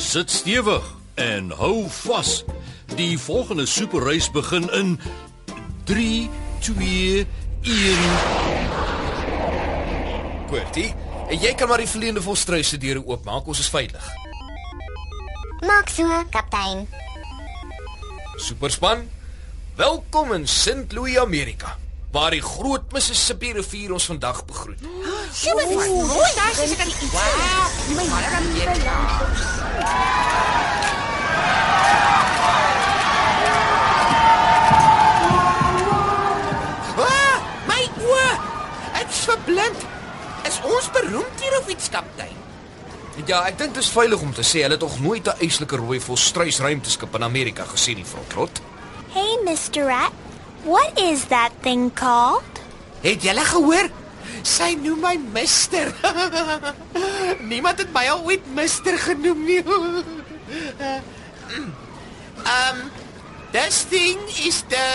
Sit stewig en hou vas. Die volgende superreis begin in 3 2 1 Poortie, en jy kan maar die vleiende volstruis se deure oopmaak, ons is veilig. Maak so, kaptein. Superspan, welkom in St. Louis, Amerika, waar die groot Mississippi rivier ons vandag begroet. Super mooi. Daar is ek aan die iets. Wow, my man. Ah, my oë. Ek's verblind. Is ons beroemd hier of iets, kaptein? Ja, ek dink dit is veilig om te sê hulle het nog nooit 'n eislike rooi volstruis ruimteskip in Amerika gesien nie, Frotrot. Hey, Mr. Rat. What is that thing called? Het julle gehoor? Sy noem my Mister. Niemand het my al ooit Mister genoem nie. um, this thing is the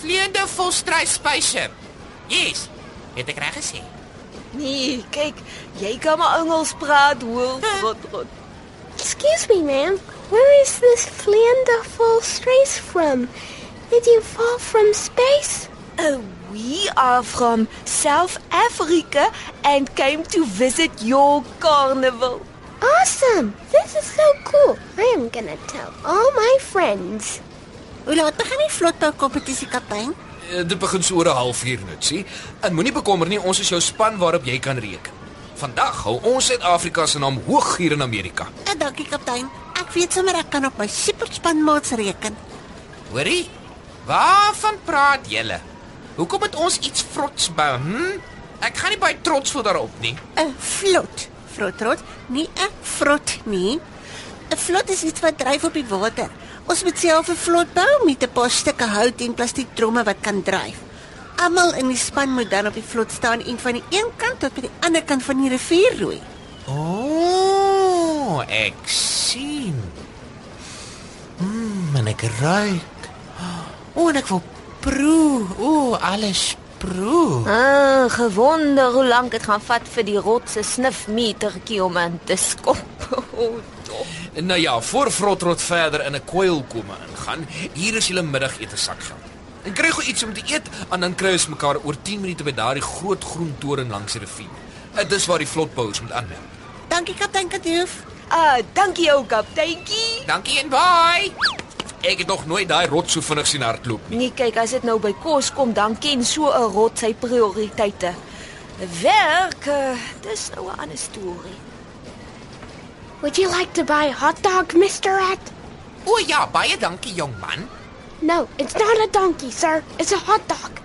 vleiende volstruis spaceship. Yes. Het ek reg gesê? Nee, kyk, jy kan maar Engels praat, hoor, rot rot. Excuse me, ma'am. Where is this wonderful strays from? Did you fall from space? Uh, we are from South Africa and came to visit your carnival. Awesome! This is so cool. I am gonna tell all my friends. Hoe laat begin die vlotbou kompetisie, kaptein? Eh, Dit begin so oor 'n halfuur nutsie. En moenie bekommer nie, ons is jou span waarop jy kan reken. Vandag hou ons Suid-Afrika se naam hoog hier in Amerika. En dankie, kaptein. Ek weet sommer ek kan op my superspanmaats reken. Hoorie? Waarvan praat julle? Hoekom het ons iets vrots bou? Hm? Ek gaan nie baie trots voel daarop nie. 'n Vlot. Vrotrot, nie 'n vrot nie. 'n Vlot is iets wat dryf op die water. Ons moet self 'n vlot bou met 'n paar stukke hout en plastiek tromme wat kan dryf. Almal in die span moet dan op die vlot staan en van die een kant tot by die ander kant van die rivier roei. O, oh, ek sien. Mmm, en ek ruik. O, en ek wil proe. O, alles proe. Ah, gewonder hoe lank dit gaan vat vir die rotse snifmetertjie om in te skop. Oh, dop. Nou ja, voor Frotrot verder in 'n kwyl kom ingaan, hier is julle middagete sakgeld. En kry gou iets om te eet en dan kry ons mekaar oor 10 minute by daardie groot groen toren langs die rivier. Dit is waar die vlotbouers moet aanmeld. Dankie kaptein Kadoof. Ah, dankie ou kapteintjie. Dankie en bye. Ek het nog nooit daai rot so vinnig sien hardloop nie. Nee, kyk, as dit nou by kos kom, dan ken so 'n rot sy prioriteite. Werk, uh, dis nou 'n ander storie. Would you like to buy a hot dog, Mr. Rat? O ja, baie dankie jong man. No, it's not a donkey, sir. It's a hot dog.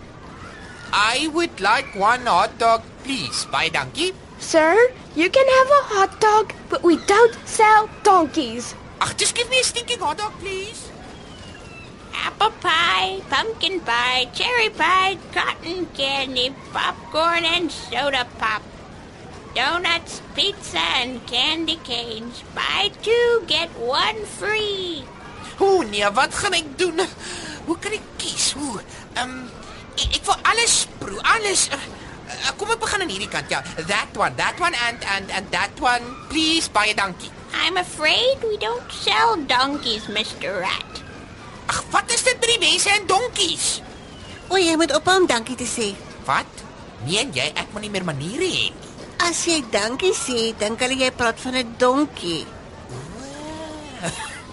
I would like one hot dog, please. Baie dankie. Sir, you can have a hot dog, but we don't sell donkeys. Ag, just give me a stinking hot dog, please. Apple pie, pumpkin pie, cherry pie, cotton candy, popcorn, and soda pop. Donuts, pizza, and candy canes. Buy two, get one free. O nee, wat gaan ek doen? Hoe kan ek kies? Hoe? Ehm um, ek, ek wil alles proe, alles. Uh, uh, kom ek begin aan hierdie kant. Ja, that one, that one and and and that one. Please, baie dankie. I'm afraid we don't sell donkeys, Mr. Rat. Ag, wat is dit die mense en donkies? O, jy moet ophou om dankie te sê. Wat? Meen jy ek moet nie meer maniere hê nie? As jy dankie sê, dink hulle jy praat van 'n donkie.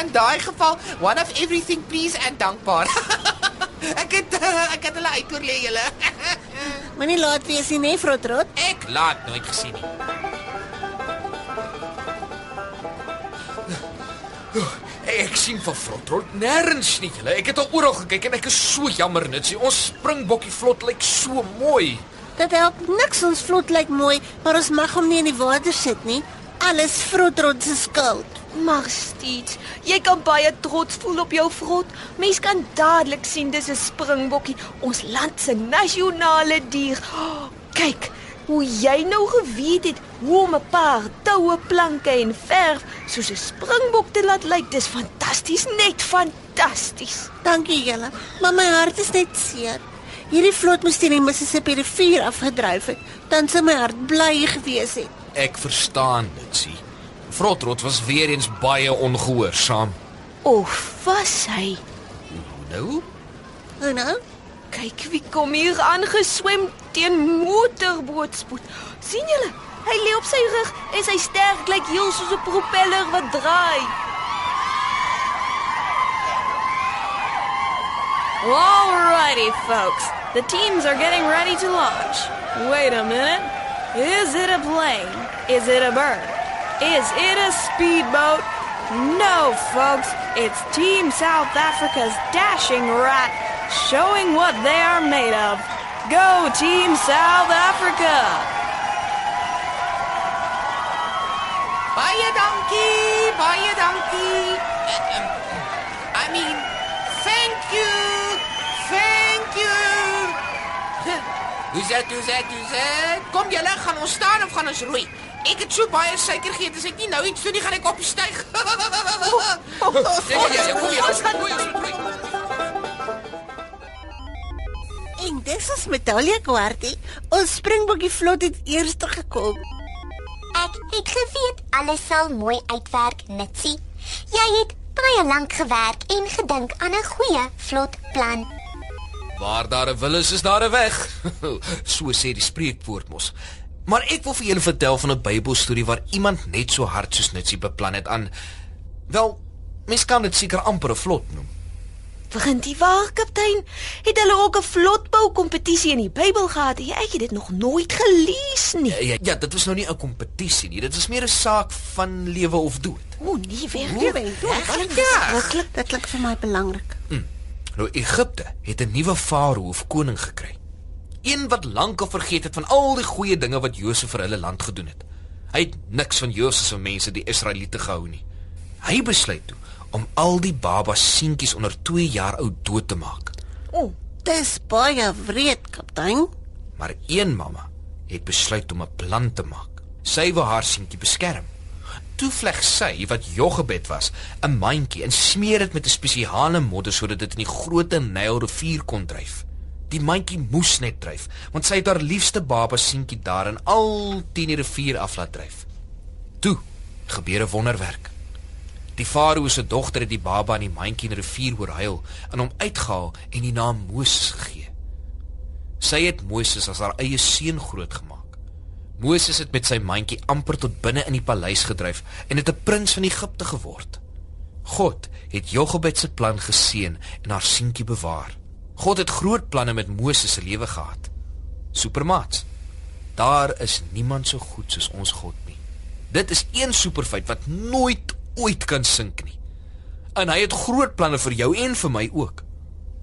In daai geval, one of everything please en dankbaar. ek het uh, ek het hulle uitoorlê julle. Moenie laat wees nie, nee, Frotrot. ek laat nooit gesien nie. Ek sien van Frotrot nêrens nie. Julle, ek het al oral gekyk en ek is so jammer nitsie. Ons springbokkie vlot lyk so mooi. Dit help niks ons vlot lyk mooi, maar ons mag hom nie in die water sit nie. Alles Frotrot se skuld. Maar steeds, jy kan baie trots voel op jou vrot. Mens kan dadelik sien dis 'n springbokkie, ons land se nasionale dier. Oh, kyk, hoe jy nou geweet het hoe om 'n paar toue planke en verf soos 'n springbok te laat lyk. Dis fantasties, net fantasties. Dankie julle, maar my hart is net seer. Hierdie vlot moes teen die Mississippi rivier afgedryf het, dan sou my hart bly gewees het. Ek verstaan dit, sien. Frotrot was weer eens baie ongehoorsaam. Of was hy? Nou, Hoe nou? Kyk wie kom hier aangeswem teen motorbootspoed. sien julle? Hy lê op sy rug en sy sterk lyk heel soos 'n propeller wat draai. Alrighty, folks. The teams are getting ready to launch. Wait a minute. Is it a plane? Is it a bird? Is it a speedboat? No, folks. It's Team South Africa's dashing rat, showing what they are made of. Go, Team South Africa! Baie dankie, baie dankie. Uh, um, I mean, thank you. Thank you. Dit? Hoe's dit? Kom julle, gaan ons staan of gaan ons roei? Ek het so baie suiker geëet, as ek nie nou iets doen nie, gaan ek op die styg. ons gaan En dis ons springbokkie vlot het eerste gekom. Ek het geweet alles sal mooi uitwerk, Nitsie. Jy het baie lank gewerk en gedink aan 'n goeie, vlot plan. Waar daar 'n wil is, is daar 'n weg. so sê die spreekwoord mos. Maar ek wil vir julle vertel van 'n Bybelstorie waar iemand net so hard soos Nitsie beplan het aan wel, mens kan dit seker amper 'n vlot noem. Begin die waar, kaptein? Het hulle ook 'n vlotbou kompetisie in die Bybel gehad? Ja, ek het dit nog nooit gelees nie. Ja, ja, ja, dit was nou nie 'n kompetisie nie. Dit was meer 'n saak van lewe of dood. O, nee, weer. Werklik? Dit klink vir my belangrik. Nou Egipte het 'n nuwe farao of koning gekry. Een wat lankal vergeet het van al die goeie dinge wat Josef vir hulle land gedoen het. Hy het niks van Josef se mense, die Israeliete gehou nie. Hy besluit toe om al die baba seentjies onder 2 jaar oud dood te maak. O, dis baie wreed, kaptein. Maar een mamma het besluit om 'n plan te maak. Sy wou haar seentjie beskerm. Toe vleg sy wat Jochebed was, 'n mandjie en smeer dit met 'n spesiale modder sodat dit in die groot Nylrivier kon dryf. Die mandjie moes net dryf, want sy het haar liefste baba seentjie daarin al teen die rivier af laat dryf. Toe gebeur 'n wonderwerk. Die farao se dogter het die baba in die mandjie in die rivier oorhuil en hom uitgehaal en die naam Moses gegee. Sy het Moses as haar eie seun grootgemaak. Moses het met sy mandjie amper tot binne in die paleis gedryf en het 'n prins van Egipte geword. God het Jochebed se plan geseën en haar seentjie bewaar. God het groot planne met Moses se lewe gehad. Supermaats. Daar is niemand so goed soos ons God nie. Dit is een superfeit wat nooit ooit kan sink nie. En hy het groot planne vir jou en vir my ook.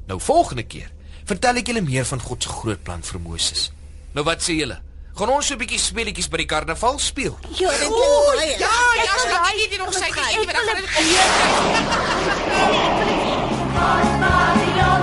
Nou volgende keer vertel ek julle meer van God se groot plan vir Moses. Nou wat sê julle? Gaan ons so 'n bietjie speletjies by die karnaval speel? Ja, dit klink baie. Ja, ja, skat, ek het hier nog suiker. Ek weet dan gaan dit. Bye, bye,